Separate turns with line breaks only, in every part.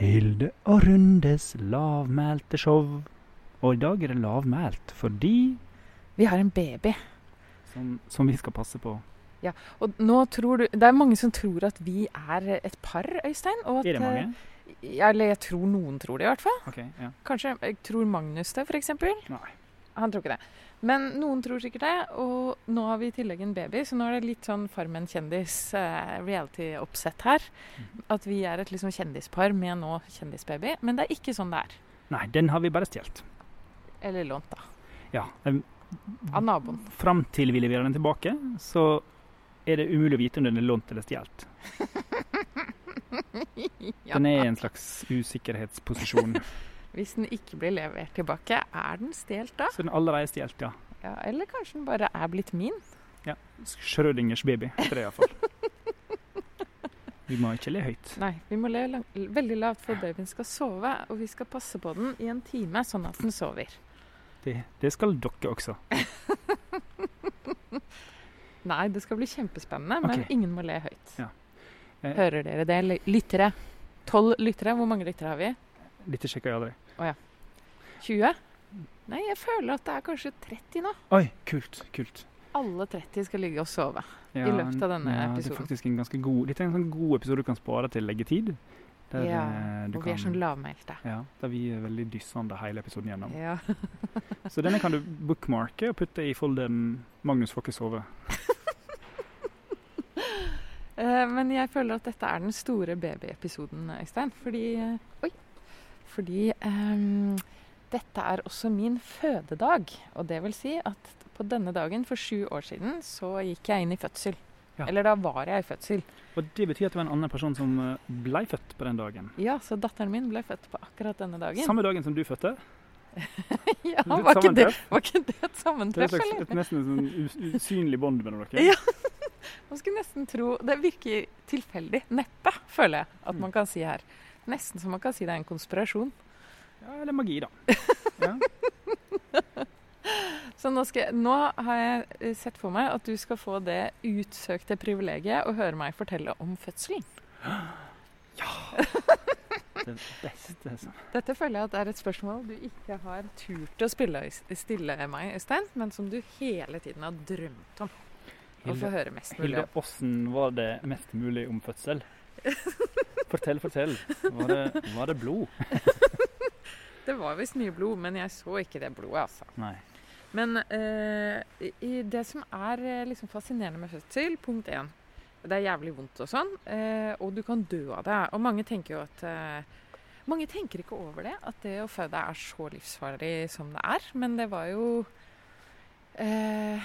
Hilde og Rundes lavmælte show. Og i dag er det lavmælt fordi
Vi har en baby.
som, som vi skal passe på.
Ja, Og nå tror du Det er mange som tror at vi er et par, Øystein. At,
Er det mange?
eh, eller jeg tror noen tror det, i hvert fall.
Okay, Ja.
Kanskje jeg tror Magnus det, f.eks.
Nei.
Han tror ikke det. Men noen tror sikkert det. Og nå har vi i tillegg en baby, så nå er det litt sånn Farmen kjendis eh, her.
Mhm.
At vi er et liksom kjendispar med nå kjendisbaby. Men det er ikke sånn det er.
Nei, den har vi bare stjålet.
Eller lånt, da.
Ja.
Av naboen.
Fram til vi leverer den tilbake, så er det umulig å vite om den er lånt eller stjålet.
ja.
Den er i en slags usikkerhetsposisjon.
Hvis den ikke blir levert tilbake, er den stjålet da?
Så den allerede er stjålet, ja.
Ja, eller kanskje den bare er blitt min? Ja.
Schrødingers baby heter det iallfall. Vi må ikke le høyt.
Nei, vi må le lang veldig lavt for babyen skal sove, og vi skal passe på den i en time, sånn at den sover.
Det, det skal dere også.
Nei, det skal bli kjempespennende, men ingen må le høyt.
Ja. Eh.
Hører dere det, ly- lyttere? Tolv lyttere, hvor mange lyttere har vi?
Dette sjekker jeg aldri.
20? Nei, jeg føler at det er kanskje 30 nå.
Oi, kult. kult.
Alle 30 skal ligge og sove.
Ja,
løpet av denne
ja, Det er faktisk en ganske god litt en sånn god episode du kan spare til leggetid. Der,
Ja,
eh, du
Og vi er
kan-
sånn lavmælte.
Ja, der vi er veldig dyssende hele episoden gjennom.
Ja.
Så denne kan du bookmarke og putte i folderen 'Magnus får ikke sove'.
Eh, Men jeg føler at dette er den store babyepisoden, Øystein. Fordi eh, Oi. Fordi um, dette er også min fødedag. Og det vil si at på denne dagen for sju år siden så gikk jeg inn i fødsel.
Ja.
Eller da var jeg i fødsel.
Og det betyr at det var en annen person som eh, ble født på den dagen.
Ja, så datteren min ble født på akkurat denne dagen.
Samme dagen som du fødte.
ja, var ikke, det,
sammentreff.
var ikke det et
Det er et et, nesten et sånn us- usynlig bånd mellom dere.
Ja. Man skulle nesten tro Det virker tilfeldig. Neppe, føler jeg at man kan si her. Nesten som man kan si det er en konspirasjon.
Ja, eller magi, da. Ja.
Så nå, skal nå har jeg sett for meg at du skal få det utsøkte privilegiet å høre meg fortelle om fødselen.
Det beste som
Dette føler jeg at er et spørsmål du ikke har turt å spille, stille meg, Øystein, men som du hele tiden har drømt om å få høre mest mulig
Hilde, åssen var det mest mulig om fødsel? Fortell, fortell. Var det, var det blod?
Det var visst mye blod, men jeg så ikke det blodet, altså.
Nei.
Men eh, i det som er eh, liksom fascinerende med fødsel, punkt én Det er jævlig vondt og sånn, eh, og du kan dø av det. Og mange tenker jo at eh, Mange tenker ikke over det, at det å føde er så livsfarlig som det er. Men det var jo eh,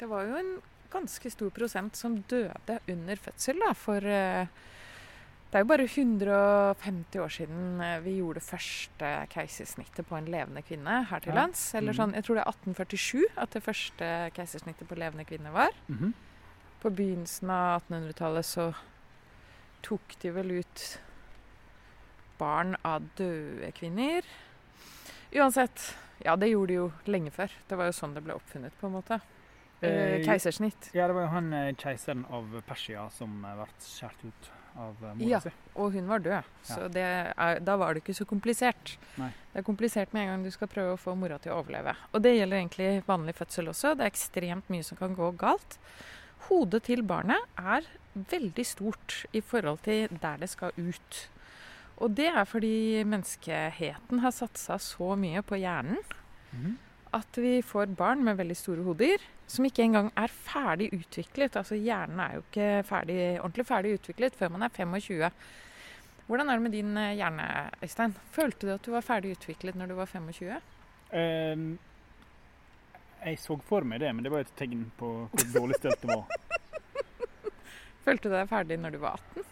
Det var jo en ganske stor prosent som døde under fødsel, da. For eh, det er jo bare 150 år siden eh, vi gjorde det første keisersnittet på en levende kvinne her til lands. Eller
Mhm.
sånn, Jeg tror det er 1847 at det første keisersnittet på levende kvinne var.
Mhm.
På begynnelsen av 1800-tallet så tok de vel ut barn av døde kvinner. Uansett. Ja, det gjorde de jo lenge før. Det var jo sånn det ble oppfunnet, på en måte. Eh,
Eh,
keisersnitt.
Ja, det var jo han eh, keiseren av Persia som eh, ble skåret ut av mora
Ja.
si.
Og hun var død, så det er, da var det ikke så komplisert.
Nei.
Det er komplisert med en gang du skal prøve å få mora til å overleve. Og det gjelder egentlig vanlig fødsel også. Det er ekstremt mye som kan gå galt. Hodet til barnet er veldig stort i forhold til der det skal ut. Og det er fordi menneskeheten har satsa så mye på hjernen
Mhm.
At vi får barn med veldig store hoder som ikke engang er ferdig utviklet. Altså Hjernen er jo ikke ferdig, ordentlig ferdig utviklet før man er 25. Hvordan er det med din eh, hjerne, Øystein? Følte du at du var ferdig utviklet når du var 25?
Ehm, jeg så for meg det, men det var et tegn på hvor dårlig stelt det var.
Følte du deg ferdig når du var 18?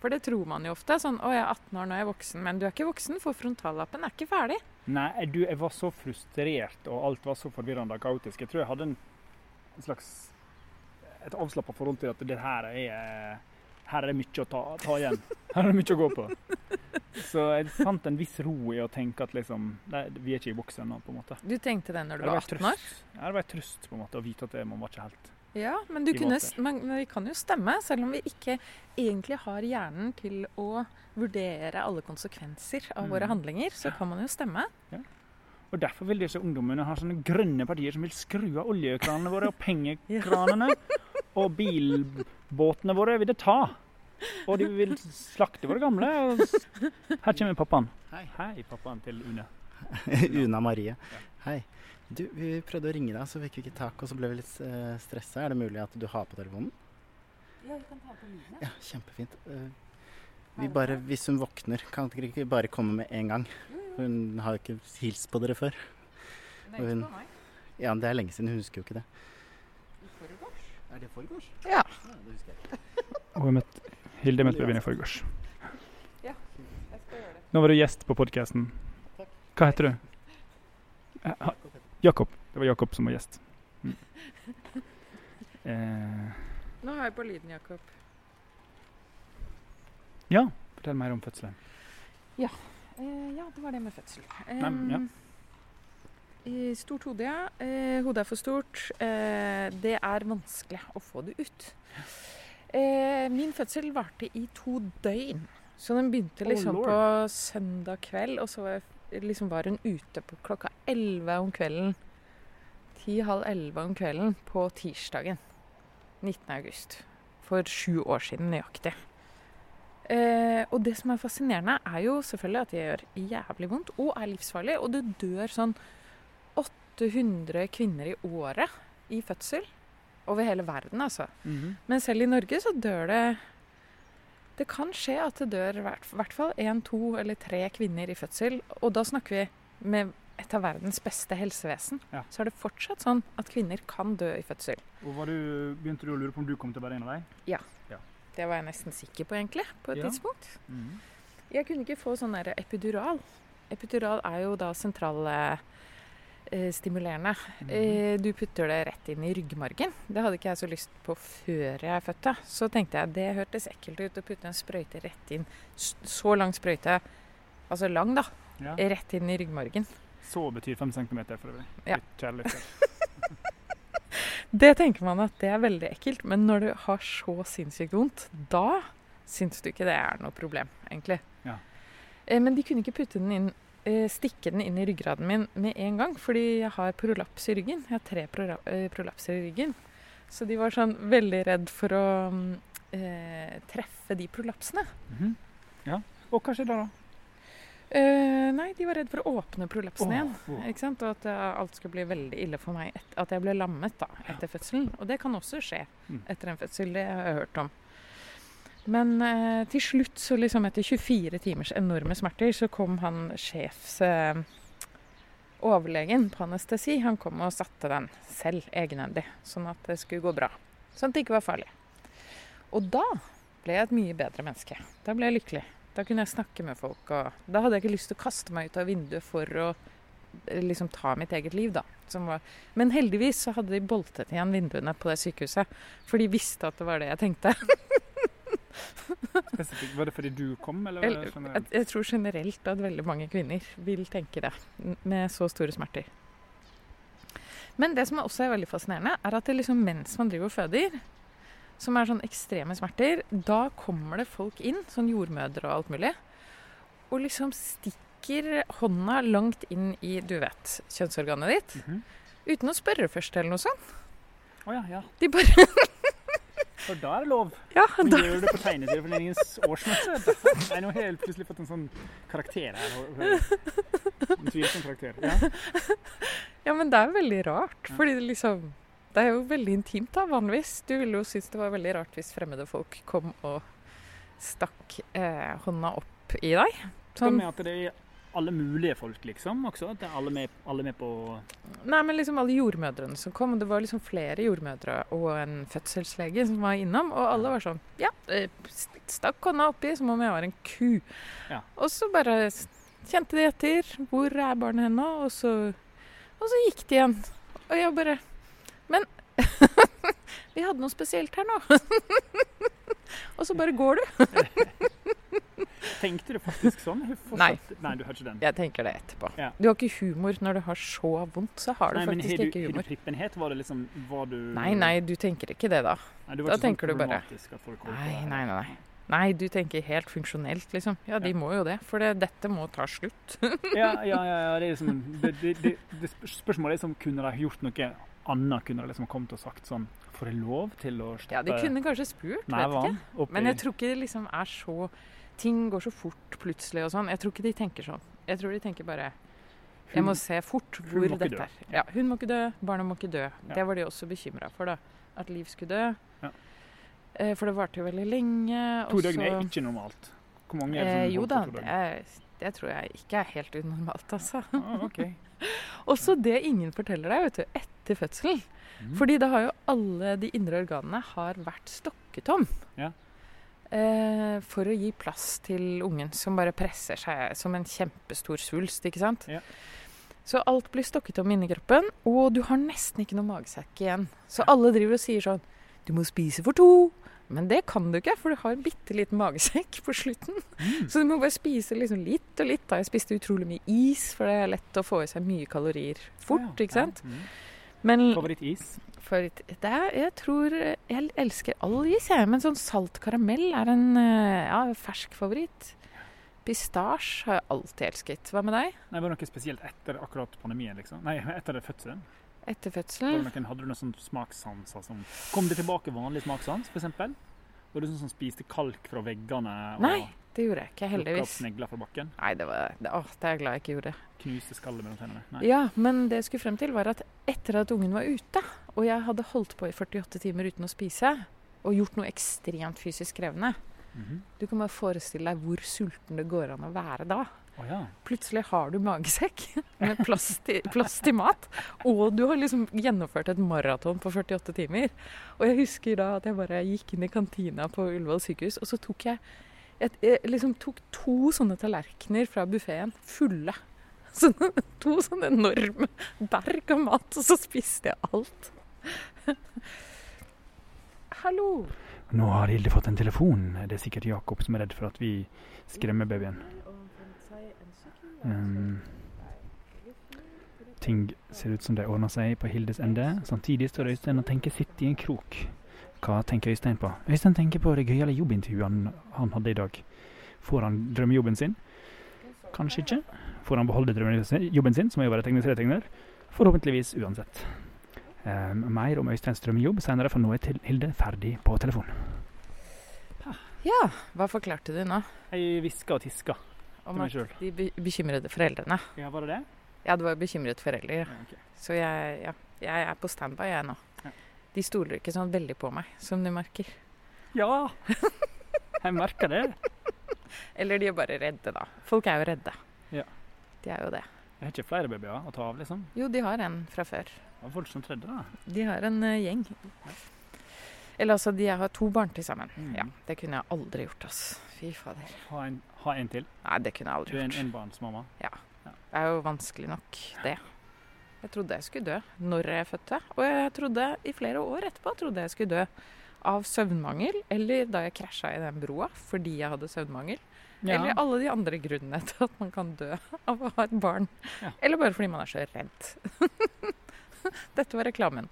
For det tror man jo ofte. Sånn 'Å, jeg er 18 år, nå er jeg voksen.' Men du er ikke voksen, for frontallappen er ikke ferdig.
Nei, du, jeg var så frustrert, og alt var så forvirrende og kaotisk. Jeg tror jeg hadde en, en slags et avslappa forhold til at det her er her er det mye å ta, ta igjen. Her er det mye å gå på. Så jeg fant en viss ro i å tenke at liksom, nei, vi er ikke i boks ennå, på en måte.
Du tenkte det når du var
var
18 år?
Ja, det var en trøst på en måte, å vite at man var ikke helt
Ja, men, du kunne, men vi kan jo stemme, selv om vi ikke egentlig har hjernen til å vurdere alle konsekvenser av våre
Mm.
handlinger, så kan man jo stemme. Ja.
Og Derfor vil disse ungdommene ha sånne grønne partier som vil skru av oljekranene våre og pengekranene. Og bilbåtene våre vil det ta. Og de vil slakte våre gamle. Her kommer pappaen.
Hei.
Hei, pappaen til Une.
Una Marie. Hei. Du, vi prøvde å ringe deg, så fikk vi ikke tak, og så ble vi litt uh, stressa. Er det mulig at du har på telefonen?
Ja, vi kan ta på lyden.
Ja, kjempefint. Eh, vi bare, hvis hun våkner, kan dere ikke bare komme med en gang? Hun har jo ikke hilst på dere før.
Det
er ikke på
meg.
Ja, det er lenge siden. Hun husker jo ikke det. Er det forgårs?
Ja.
det husker jeg.
Og jeg møtte Hilde møtte babyen i forgårs.
Jeg skal gjøre det.
Nå var du gjest på podkasten. Hva heter du? Eh, Jakob. Det var Jakob som var gjest. Mm. Eh,
Nå har jeg på lyden, Jakob.
ja, fortell mer om fødselen.
Eh, ja, det var det med fødsel.
Nei, ja.
I Stort hode, ja. Eh, hodet er for stort. Eh, det er vanskelig å få det ut. Eh, min fødsel varte i to døgn. Så den begynte liksom
oh,
på søndag kveld, og så var, jeg- liksom var hun ute på klokka elleve om kvelden. Ti-halv elleve om kvelden på tirsdagen 19. august. For sju år siden nøyaktig. Eh, og det som er fascinerende, er jo selvfølgelig at det gjør jævlig vondt og er livsfarlig. Og det dør sånn 800 kvinner i året i fødsel. Over hele verden, altså.
Mhm.
Men selv i Norge så dør det Det kan skje at det dør i hvert, fall én, to eller tre kvinner i fødsel. Og da snakker vi med et av verdens beste helsevesen.
Ja.
Så er det fortsatt sånn at kvinner kan dø i fødsel.
Og var du, Begynte du å lure på om du kom til å være en av dem?
Det var jeg nesten sikker på, egentlig, på et
Ja.
tidspunkt. Jeg kunne ikke få sånn epidural. Epidural er jo da sentralstimulerende. Eh, du putter det rett inn i ryggmargen. Det hadde ikke jeg så lyst på før jeg fødte. Så tenkte jeg det hørtes ekkelt ut å putte en sprøyte rett inn. Så lang sprøyte, altså lang da,
Ja.
rett inn i ryggmargen.
Så betyr fem centimeter for øvrig.
Ja.
Kjærlighet.
Det tenker man at det er veldig ekkelt, men når du har så sinnssykt vondt, da syns du ikke det er noe problem, egentlig.
Ja.
Eh, Men de kunne ikke putte den inn, stikke den inn i ryggraden min med en gang, fordi jeg har prolaps i ryggen. Jeg har tre eh, prolapser i ryggen. Så de var sånn veldig redd for å mm, eh, treffe de prolapsene.
Mhm. Ja. Og hva skjedde da?
Eh, nei, de var redd for å åpne prolapsene
oh,
igjen. Ikke sant? Og at eh, alt skulle bli veldig ille for meg. At jeg ble lammet da, etter fødselen. Og det kan også skje
Mm.
etter en fødsel. Det har jeg hørt om. Men eh, til slutt, så liksom etter 24 timers enorme smerter, så kom han sjefsoverlegen Eh, på anestesi. Han kom og satte den selv, egenhendig. Sånn at det skulle gå bra. Sånn at det ikke var farlig. Og da ble jeg et mye bedre menneske. Da ble jeg lykkelig. Da kunne jeg snakke med folk, og da hadde jeg ikke lyst til å kaste meg ut av vinduet for å eh, liksom ta mitt eget liv, da. Var. Men heldigvis så hadde de boltet igjen vinduene på det sykehuset, for de visste at det var det jeg tenkte.
Spesifikt, Var det fordi du kom, eller det
jeg, jeg tror generelt at veldig mange kvinner vil tenke det, med så store smerter. Men det som også er veldig fascinerende, er at liksom mens man driver og føder, som er sånn ekstreme smerter, da kommer det folk inn, sånn jordmødre og alt mulig, og liksom stikker hånda langt inn i, du vet, kjønnsorganet ditt,
Mhm.
uten å spørre først eller noe sånt.
Å ja, ja.
De bare
For da er det lov.
Ja, da,
gjør du det på tegneserieforeningens årsmøte? Nå har jeg plutselig fått en sånn karakter her. En tvilsom karakter. Ja.
ja, men det er veldig rart, fordi det liksom Det er jo veldig intimt, da, vanligvis. Du ville jo synes det var veldig rart hvis fremmede folk kom og stakk eh, hånda opp i deg. Sånn.
Kom med at det er alle mulige folk, liksom, også? Er alle med, alle med på
nei, men liksom alle jordmødrene som kom. Det var liksom flere jordmødre og en fødselslege som var innom, og alle var sånn Ja, eh, stakk hånda oppi som om jeg var en ku.
Ja.
Og så bare kjente de etter. Hvor er barnet henne? Og så, og så gikk de igjen. Og jeg bare Men vi hadde noe spesielt her nå. og så bare går du.
Tenkte du faktisk sånn? Nei. Nei, du har ikke den.
Jeg tenker det etterpå.
Ja.
Du har ikke humor når du har så vondt, så har du
Nei,
faktisk
har du,
ikke
har
humor.
du prippenhet? Var det liksom Var du
Nei, nei, du tenker ikke det da.
Nei, du
da
ikke
tenker
sånn
du bare-
holdt
Nei, nei, nei. Nei, du tenker helt funksjonelt, liksom. Ja, de
Ja.
må jo det, for det, dette må ta slutt.
Ja, ja, ja, ja, det er liksom det, det, det, Spørsmålet er liksom kunne de gjort noe annet? Kunne liksom kommet og sagt sånn Får jeg lov til å stoppe
Ja, de kunne kanskje spurt, vet ikke. Men jeg tror ikke det liksom er så Ting går så fort plutselig og sånn. Jeg tror ikke de tenker sånn. Jeg tror de tenker bare Jeg må se fort hvor dette er. Ja, hun må ikke dø, barna må ikke dø.
Ja.
Det var de også bekymra for, da. At Liv skulle dø.
Ja.
Eh, For det varte jo veldig lenge.
To døgn er ikke normalt. Hvor mange er det
Eh,
som
jo
holder
da, det, er, det tror jeg ikke er helt unormalt, altså.
Ah, okay.
Også det ingen forteller deg vet du, etter fødselen.
Mm.
Fordi da har jo alle de indre organene har vært stokketom.
Ja.
Eh, for å gi plass til ungen som bare presser seg som en kjempestor svulst. ikke sant?
Ja.
Så alt blir stokket om inni kroppen, og du har nesten ikke noe magesekk igjen. Så alle driver og sier sånn Du må spise for to. Men det kan du ikke, for du har en bitte liten magesekk på slutten.
Mm.
Så du må bare spise liksom litt og litt. Da jeg spiste utrolig mye is, for det er lett å få i seg mye kalorier fort.
Ja,
ikke sant?
Ja. Mm.
Men
Favorittis?
Favoritt, det er, jeg tror Jeg elsker all is, jeg. Men sånn salt karamell er en eh, ja, fersk favoritt. Pistasje har jeg alltid elsket. Hva med deg?
Nei, Var det noe spesielt etter akkurat pandemien? liksom? Nei, etter fødselen?
Etter
Var
fødselen?
noen, hadde du noen sånn smakssanser som Kom det tilbake vanlig smakssans, f.eks.? Var du sånn som spiste kalk fra veggene og
Nei, det gjorde jeg ikke,
plukka opp
heldigvis.
snegler fra bakken?
Nei, det var det, å, det er jeg glad jeg ikke gjorde.
Knuste skallet mellom tennene? Nei.
Ja, men det jeg skulle frem til, var at etter at ungen var ute, og jeg hadde holdt på i 48 timer uten å spise, og gjort noe ekstremt fysisk krevende
Mhm.
Du kan bare forestille deg hvor sulten det går an å være da.
Oh, ja.
Plutselig har du magesekk med plass til, plass til mat, og du har liksom gjennomført et maraton på 48 timer. Og jeg husker da at jeg bare gikk inn i kantina på Ullevål sykehus, og så tok jeg et, jeg liksom tok to sånne tallerkener fra buffeen fulle. Så, to sånne enorme berg av mat, og så spiste jeg alt. Hallo.
Nå har Hilde fått en telefon. Det er sikkert Jakob som er redd for at vi skremmer babyen. Um, ting ser ut som de ordner seg på Hildes ende. Samtidig står Øystein og tenker sitt i en krok. Hva tenker Øystein på? Øystein tenker på det gøyale jobbintervjuet han, han hadde i dag. Får han drømmejobben sin? Kanskje ikke. Får han beholde drømmejobben sin, som er å være tegneserietegner? Forhåpentligvis uansett. Um, mer om Øysteins drømmejobb senere, for nå er til Hilde ferdig på telefon.
Ja, hva forklarte du nå?
Jeg hviska og tiska
Om
til meg
at
sjøl.
de be bekymrede foreldrene.
Ja, var det det?
Ja, det var bekymret foreldre.
Ja, Okay.
Så jeg, ja, jeg er på standby, jeg nå.
Ja.
De stoler ikke sånn veldig på meg, som du merker.
Ja! Jeg merker det.
Eller de er bare redde, da. Folk er jo redde.
Ja.
De er jo det.
Jeg har ikke flere babyer å ta av, liksom.
Jo, de har en fra før.
Det var voldsomt redde, da.
De har en uh, gjeng. Eller altså, de har to barn til sammen.
Mm.
Ja, det kunne jeg aldri gjort, ass. Fy fader.
Ha en, ha en til.
Nei, det kunne jeg aldri gjort.
Du er en enbarnsmamma? Ja. ja.
Det er jo vanskelig nok, det. Jeg trodde jeg skulle dø når jeg fødte. Og jeg trodde i flere år etterpå trodde jeg skulle dø av søvnmangel, eller da jeg krasja i den broa fordi jeg hadde søvnmangel. Eller alle de andre grunnene til at man kan dø av å ha et barn.
Ja.
Eller bare fordi man er så redd. Dette var reklamen.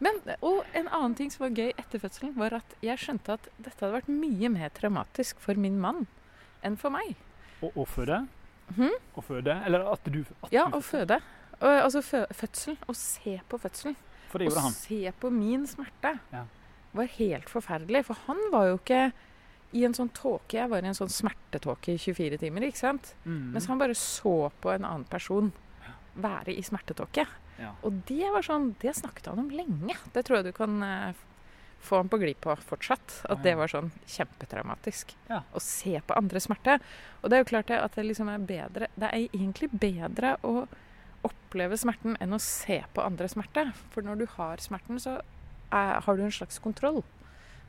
Men, og en annen ting som var gøy etter fødselen, var at jeg skjønte at dette hadde vært mye mer traumatisk for min mann enn for meg.
Å føde?
Hmm?
Å føde? Eller at du at
Ja, å føde. Altså fø fødsel. Å se på fødselen.
For det
Å
han.
Å se på min smerte
Ja.
var helt forferdelig. For han var jo ikke i en sånn tåke. Jeg var i en sånn smertetåke i 24 timer, ikke sant.
Mm.
Mens han bare så på en annen person være i smertetåke.
Ja.
Og det var sånn, det snakket han om lenge. Det tror jeg du kan eh, få ham på glid på fortsatt. At det var sånn kjempetraumatisk.
Ja.
Å se på andre smerte. Og det er jo klart det at det liksom er bedre Det er egentlig bedre å oppleve smerten enn å se på andre smerte. For når du har smerten, så er, har du en slags kontroll.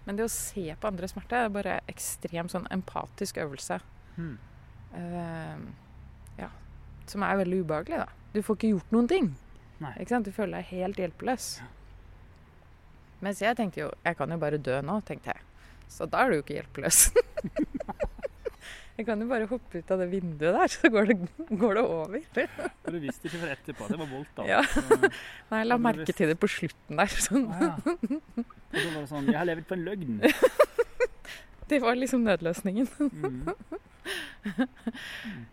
Men det å se på andre smerte er bare ekstremt sånn empatisk øvelse.
Mm.
Uh, ja. Som er veldig ubehagelig, da. Du får ikke gjort noen ting. Du føler deg helt hjelpeløs. Mens jeg tenkte jo Jeg kan jo bare dø nå, tenkte jeg. Så da er du jo ikke hjelpeløs. Jeg kan jo bare hoppe ut av det vinduet der, så går det, går det over.
Og du visste ikke før etterpå. Det var bolta.
Ja. Nei, jeg la merke til det på slutten der. Sånn.
Ah, ja. Og da var det sånn Jeg har levd på en løgn.
Det var liksom nødløsningen.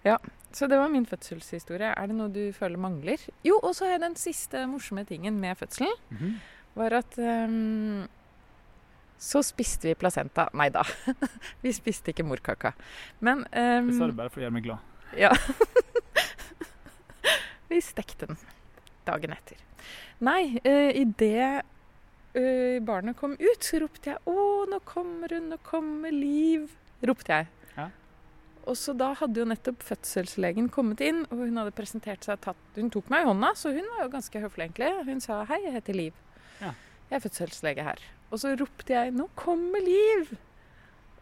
Mm.
Så det var min fødselshistorie. Er det noe du føler mangler? Jo, og så har jeg den siste morsomme tingen med fødselen,
Mhm.
var at ehm, så spiste vi placenta. Nei da, vi spiste ikke morkaka. Men um,
Jeg sa det bare for å gjøre meg glad.
Ja. vi stekte den dagen etter. Nei, uh, idet uh, barnet kom ut, så ropte jeg 'Å, nå kommer hun, nå kommer Liv', ropte jeg.
Ja.
Og så da hadde jo nettopp fødselslegen kommet inn, og hun hadde presentert seg tatt Hun tok meg i hånda, så hun var jo ganske høflig, egentlig. Hun sa 'Hei, jeg heter Liv'.
Ja.
Jeg er fødselslege her. Og så ropte jeg 'Nå kommer Liv'!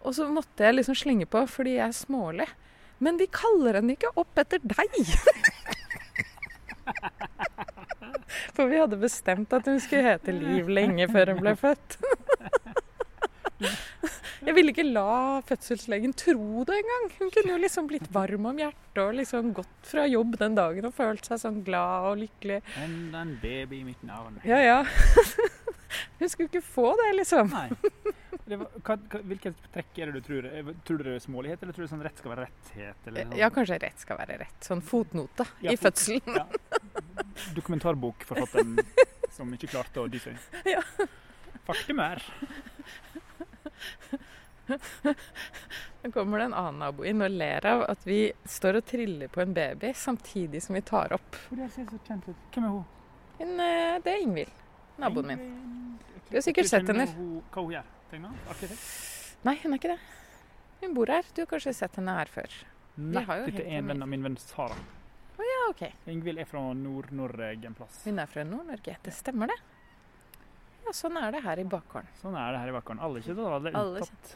Og så måtte jeg liksom slenge på, fordi jeg er smålig. Men vi kaller henne ikke opp etter deg! For vi hadde bestemt at hun skulle hete Liv lenge før hun ble født. Jeg ville ikke la fødselslegen tro det engang. Hun kunne jo liksom blitt varm om hjertet og liksom gått fra jobb den dagen og følt seg sånn glad og lykkelig.
Enda en baby i mitt navn.
Ja, ja. Hun skulle ikke få det, liksom.
Nei. Det var, hva, hvilket trekk er det du tror? Tror du det er smålighet, eller tror du sånn rett skal være retthet? Eller sånn?
Ja, kanskje rett skal være rett. Sånn fotnote
Ja,
i
fot-
fødselen.
Ja. Dokumentarbokforfatteren som ikke klarte å dy seg.
Ja.
Faktum er
Nå kommer det en annen nabo inn og ler av at vi står og triller på en baby samtidig som vi tar opp.
Hvem er hun?
Hun, eh, det er Ingvild, naboen min. Du har sikkert sett henne.
Hva hun gjør? Arkitekt?
Nei, hun er ikke det. Hun bor her. Du har kanskje sett henne her før.
Nei, dette er en venn av min venn Sara.
Ja, OK.
Ingvild er fra Nord-Norge en plass.
Hun er fra Nord-Norge. Det stemmer, det. Ja, sånn er det her i bakgården.
Sånn er det her i bakgården. Alle kjenner alle
Alle
unntatt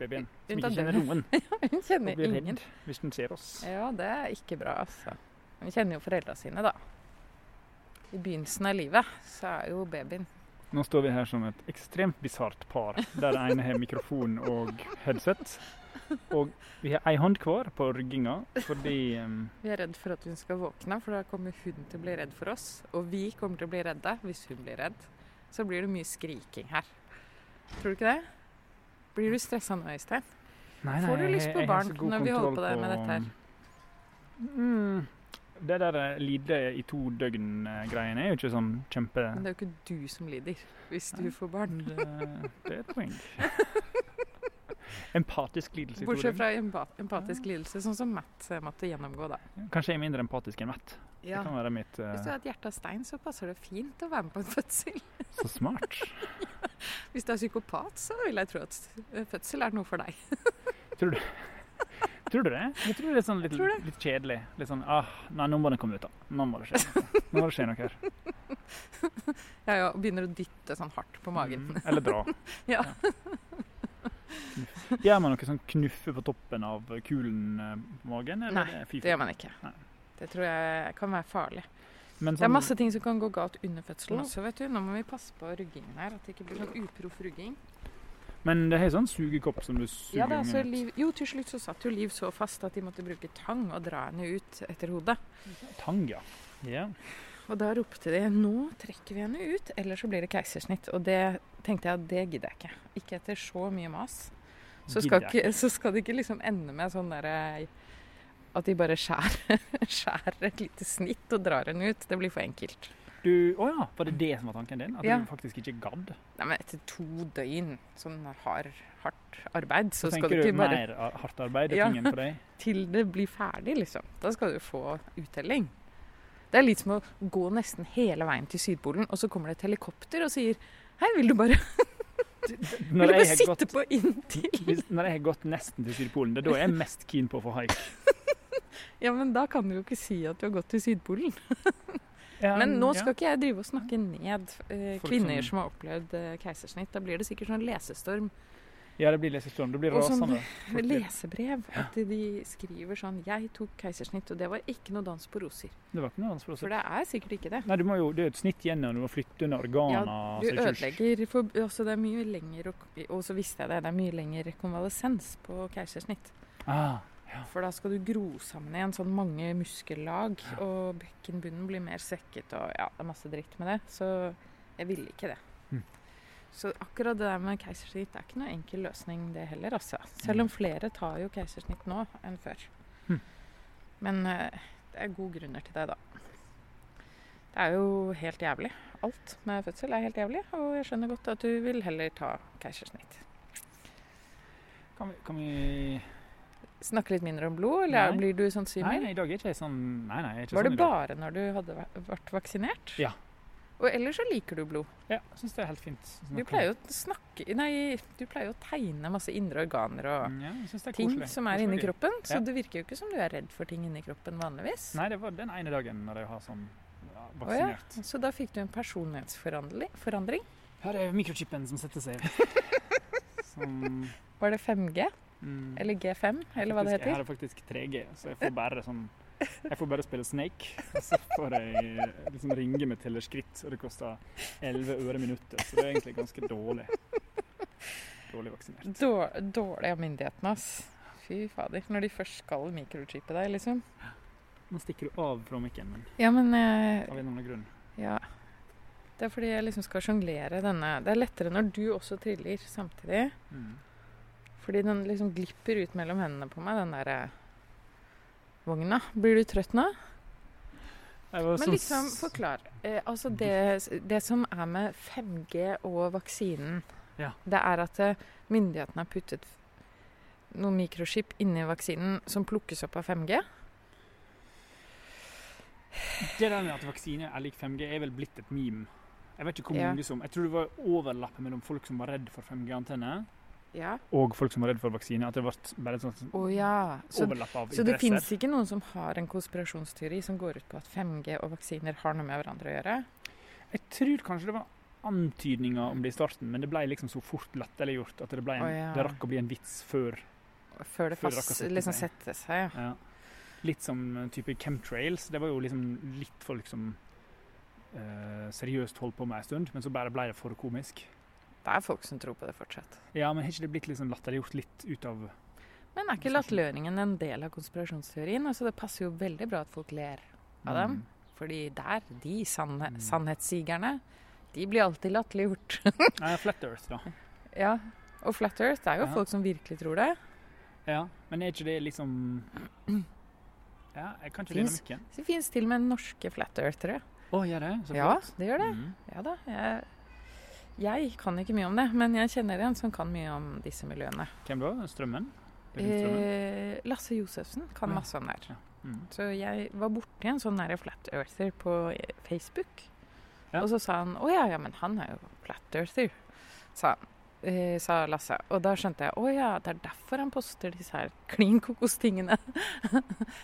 babyen. Som ikke kjenner noen.
ja,
Hun
kjenner ingen.
hvis den ser oss.
Ja, det er ikke bra, altså. Hun kjenner jo foreldra sine, da. I begynnelsen av livet så er jo babyen
Nå står vi her som et ekstremt bisart par, der den ene har mikrofon og headset. Og vi har ei hånd hver på rygginga fordi um,
Vi er redd for at hun skal våkne, for da kommer hun til å bli redd for oss. Og vi kommer til å bli redde hvis hun blir redd. Så blir det mye skriking her. Tror du ikke det? Blir du stressa nå, Øystein?
Nei,
Får du lyst på barn når vi holder
på,
på det med dette her?
Mm, det der eh, lide i to døgn-greiene er jo ikke sånn kjempe...
Men det er jo ikke du som lider hvis du
Nei.
får barn.
Det, det er et poeng. Empatisk lidelse. i to
Bortsett
døgn.
fra empa- empatisk lidelse, sånn som Matt eh, måtte gjennomgå, da.
Kanskje jeg er mindre empatisk enn Matt.
Ja.
Det kan være mitt uh...
Hvis du har et hjerte av stein, så passer det fint å være med på en fødsel.
Så smart.
Hvis du er psykopat, så vil jeg tro at fødsel er noe for deg.
Tror du Tror du det? Jeg tror det er sånn litt, litt kjedelig. Litt sånn ah, Nei, nå må den komme ut, da. Nå må det skje. Nå må det skje noe her.
Ja, ja, begynner å dytte sånn hardt på magen.
Mm, eller dra.
Ja.
ja. Gjør man noe sånn knuffe på toppen av kulen på magen?
Nei, det gjør man ikke.
Nei.
Det tror jeg kan være farlig.
Men
Det er
sånn-
masse ting som kan gå galt under fødselen også, vet du. Nå må vi passe på ruggingen her, at det ikke blir sånn uproff rygging.
Men det har sånn sugekopp som du suger
Ja, da, så. Liv, jo, til slutt så satt jo Liv så fast at de måtte bruke tang og dra henne ut etter hodet.
Tang, ja. Yeah.
Og da ropte de 'nå trekker vi henne ut, eller så blir det keisersnitt'. Og det tenkte jeg at det gidder jeg ikke. Ikke etter så mye mas. Så skal, ikke, så skal det ikke liksom ende med sånn derre At de bare skjærer, skjærer et lite snitt og drar henne ut. Det blir for enkelt.
Du, å ja, var det det som var tanken din? At
Ja.
du faktisk ikke gadd?
Nei, men etter to døgn sånn hard, hardt arbeid, så,
Så
skal du
du
ikke bare
Tenker du mer hardt arbeid er
Ja.
tingen for deg?
Til det blir ferdig, liksom. Da skal du få uttelling. Det er litt som å gå nesten hele veien til Sydpolen, og så kommer det et helikopter og sier Hei, vil du bare, vil du bare sitte
gått,
på inntil?
hvis, når jeg har gått nesten til Sydpolen, det er da jeg er mest keen på å få haik.
Ja, men da kan du jo ikke si at du har gått til Sydpolen.
Ja,
Men nå
ja.
skal ikke jeg drive og snakke ned eh, kvinner
som-
har opplevd eh, keisersnitt. Da blir det sikkert sånn lesestorm.
Ja, det blir lesestorm. Det blir
Og sånn
rasende. Folk blir-
Lesebrev. At de skriver sånn 'Jeg tok keisersnitt', og det var ikke noe dans på roser.
Det var ikke noe dans for roser.
For det er sikkert ikke det.
Nei, du må jo, det er et snitt gjennom, du må flytte under organene.
Ja, Du
så det er ikke-
ødelegger for, også Det er mye lenger Og og så visste jeg det, det er mye lenger konvalesens på keisersnitt.
Ah, Ja.
For da skal du gro sammen igjen sånn mange muskellag, og bekkenbunnen blir mer svekket, og ja, det er masse dritt med det. Så jeg ville ikke det.
Mm.
Så akkurat det der med keisersnitt er ikke noe enkel løsning, det heller, altså. Selv om flere tar jo keisersnitt nå enn før.
Mm.
Men eh, det er gode grunner til det, da. Det er jo helt jævlig. Alt med fødsel er helt jævlig, og jeg skjønner godt at du vil heller ta keisersnitt.
Kan vi, kan vi
Snakke litt mindre om blod, eller
Nei.
blir du sånn
Nei, nei, i dag er ikke sånn Nei, nei, ikke
Var
sånn
det bare når du hadde vært vaksinert?
Ja.
Og ellers så liker du blod.
Ja, syns det er helt fint.
Du pleier jo å snakke Nei, du pleier å tegne masse indre organer og
Mm, Ja, det
ting som er inni kroppen. Så
Ja.
det virker jo ikke som du er redd for ting inni kroppen vanligvis.
Nei, det var den ene dagen når jeg har sånn ja,
Å ja.
vaksinert.
Så da fikk du en personlighetsforandring? forandring.
Her er mikrochipen som setter seg. som
Var det 5G?
Mm,
Eller G5? Eller hva det
heter. Jeg har faktisk 3G, så jeg får bare sånn Jeg får bare spille Snake, og så får jeg liksom ringe med tellerskritt, og det koster 11 øre minuttet, så det er egentlig ganske dårlig. Dårlig vaksinert.
Dår, dårlig av myndighetene, ass. Fy fader. Når de først skal mikrochippe deg, liksom.
Nå stikker du av fra mikken, men
Ja, men eh,
av en eller annen grunn.
Ja. Det er fordi jeg liksom skal sjonglere denne Det er lettere når du også triller samtidig.
Mm.
Fordi den liksom glipper ut mellom hendene på meg, den derre vogna. Blir du trøtt nå? Men
sånn
liksom, forklar. Eh, altså det, det som er med 5G og vaksinen,
Ja.
det er at eh, myndighetene har puttet noen mikroskip inni vaksinen som plukkes opp av 5G.
Det der med at vaksine er lik 5G, er vel blitt et meme. Jeg vet ikke hvor
Ja.
mange som Jeg tror det var overlappet mellom folk som var redd for 5G-antenne,
Ja.
og folk som var redd for vaksine. At det ble bare et sånt
oh, ja. Så,
overlapp av
så det
interesser.
fins ikke noen som har en konspirasjonsteori som går ut på at 5G og vaksiner har noe med hverandre å gjøre?
Jeg tror kanskje det var antydninger om det i starten, men det ble liksom så fort latterliggjort at det, ble en,
oh, ja.
det rakk å bli en vits før.
Før det
Før
fast,
sette
liksom
seg.
seg. Ja.
Ja. Litt som eh, type chemtrails. Det var jo liksom litt folk som eh, seriøst holdt på med en stund, men så bare ble det for komisk.
Det er folk som tror på det fortsatt.
Ja, men har ikke det blitt liksom latterliggjort litt ut av
Men er ikke latterliggjøringen en del av konspirasjonsteorien? Altså, det passer jo veldig bra at folk ler av dem.
Mm.
Fordi der, de sann
Mm.
sannhetssigerne, de blir alltid latterliggjort.
Nei, Flat Earth, da.
ja. Og Flat Earth, det er jo
Ja.
folk som virkelig tror det.
Ja, men er ikke det liksom Ja, jeg kan ikke dele
Finns.
mikken.
Så det fins til og med norske Flat Earthere.
Å, gjør det? Så
Ja, det gjør det.
Mm.
Ja da. Jeg, jeg kan ikke mye om det, men jeg kjenner en som kan mye om disse miljøene.
Hvem da? Strømmen? Strømmen?
Eh, Lasse Josefsen kan
Ja.
masse om det her.
Ja. Mm.
Så jeg var borti en sånn nære Flat Earther på eh, Facebook.
Ja.
Og så sa han å ja, ja, men han er jo Flat Earther, sa han. Eh, sa Lasse. Og da skjønte jeg å ja, det er derfor han poster disse her klin kokos-tingene.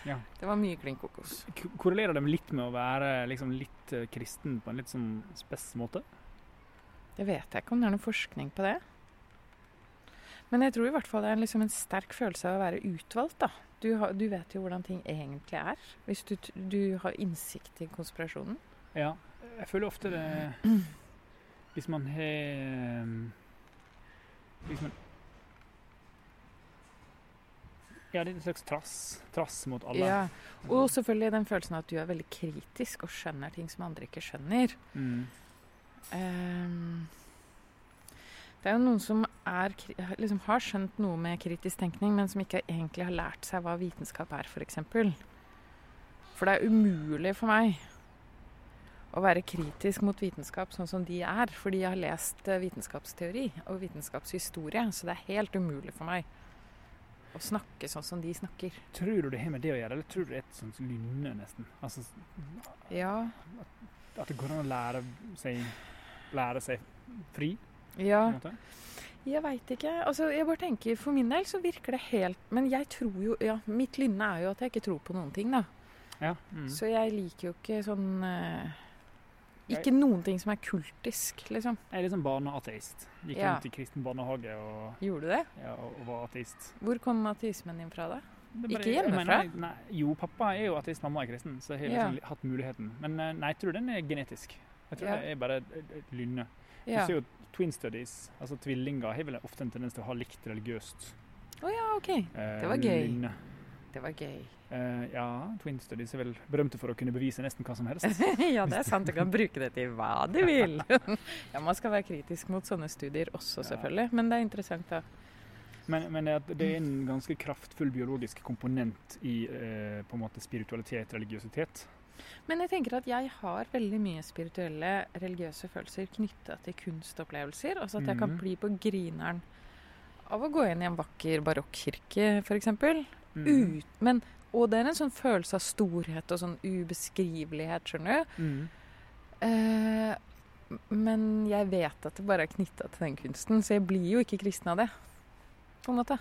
Ja.
Det var mye klin kokos.
Korrelerer de litt med å være liksom litt eh, kristen på en litt sånn spess måte?
Jeg vet ikke om det er noe forskning på det. Men jeg tror i hvert fall det er liksom en sterk følelse av å være utvalgt. da. Du, har, du vet jo hvordan ting egentlig er, hvis du, du har innsikt i konspirasjonen.
Ja. Jeg føler ofte det Hvis man har Hvis man Ja, det er en slags trass. Trass mot alle.
Ja. Og selvfølgelig den følelsen av at du er veldig kritisk og skjønner ting som andre ikke skjønner.
Mm.
Ehm, det er jo noen som er, liksom har skjønt noe med kritisk tenkning, men som ikke egentlig har lært seg hva vitenskap er, f.eks. For, for det er umulig for meg å være kritisk mot vitenskap sånn som de er, fordi jeg har lest eh, vitenskapsteori og vitenskapshistorie, så det er helt umulig for meg å snakke sånn som de snakker.
Tror du det har med det å gjøre, eller tror du det er et sånt lynne, nesten? Altså,
Ja,
at det går an å lære seg, lære seg fri?
ja. Jeg veit ikke. Altså, jeg bare tenker, For min del så virker det helt Men jeg tror jo ja, Mitt lynne er jo at jeg ikke tror på noen ting, da.
Ja. Mm.
Så jeg liker jo ikke sånn
Jeg-
Ikke noen ting som er kultisk, liksom.
Jeg er liksom barneateist. Gikk
Ja.
rundt i kristen barnehage og,
Gjorde du det?
ja, og og var ateist.
Hvor kom ateismen din fra, da?
Bare-
Ikke hjemmefra?
mener, Nei, jo, pappa er jo ateist, mamma er kristen, så jeg har
Ja.
liksom hatt muligheten. Men eh, nei, jeg tror den er genetisk. Jeg tror
Ja.
det er bare lynne.
Ja.
Du ser jo twin studies, altså tvillinger, har vel ofte en tendens til å ha likt religiøst
Å ja, OK.
eh,
Det var gøy.
lynne.
Det var gøy.
Uh, ja, Twin Studies er vel berømte for å kunne bevise nesten hva som helst.
ja, det er sant. Du kan bruke det til hva du vil. ja, Man skal være kritisk mot sånne studier også, selvfølgelig. Men det er interessant, da.
Men, men det det er en ganske kraftfull biologisk komponent i eh, på en måte spiritualitet, religiøsitet.
Men jeg tenker at jeg har veldig mye spirituelle, religiøse følelser knytta til kunstopplevelser. Altså at jeg kan
Mhm.
bli på grineren av å gå inn i en vakker barokkirke, f.eks.
Mm.
Ut, men, og det er en sånn følelse av storhet og sånn ubeskrivelighet, skjønner du.
Mm.
Eh, men jeg vet at det bare er knytta til den kunsten, så jeg blir jo ikke kristen av det. På en måte.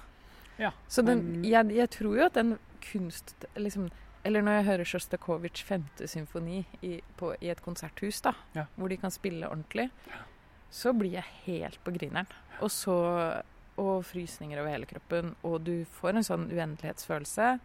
Ja,
Så den,
men-
jeg, jeg tror jo at den kunst liksom, Eller når jeg hører Sjostakovitsjs femte symfoni i, på, i et konserthus, da,
Ja.
hvor de kan spille ordentlig, så blir jeg helt på grineren. Og så Og frysninger over hele kroppen, og du får en sånn uendelighetsfølelse.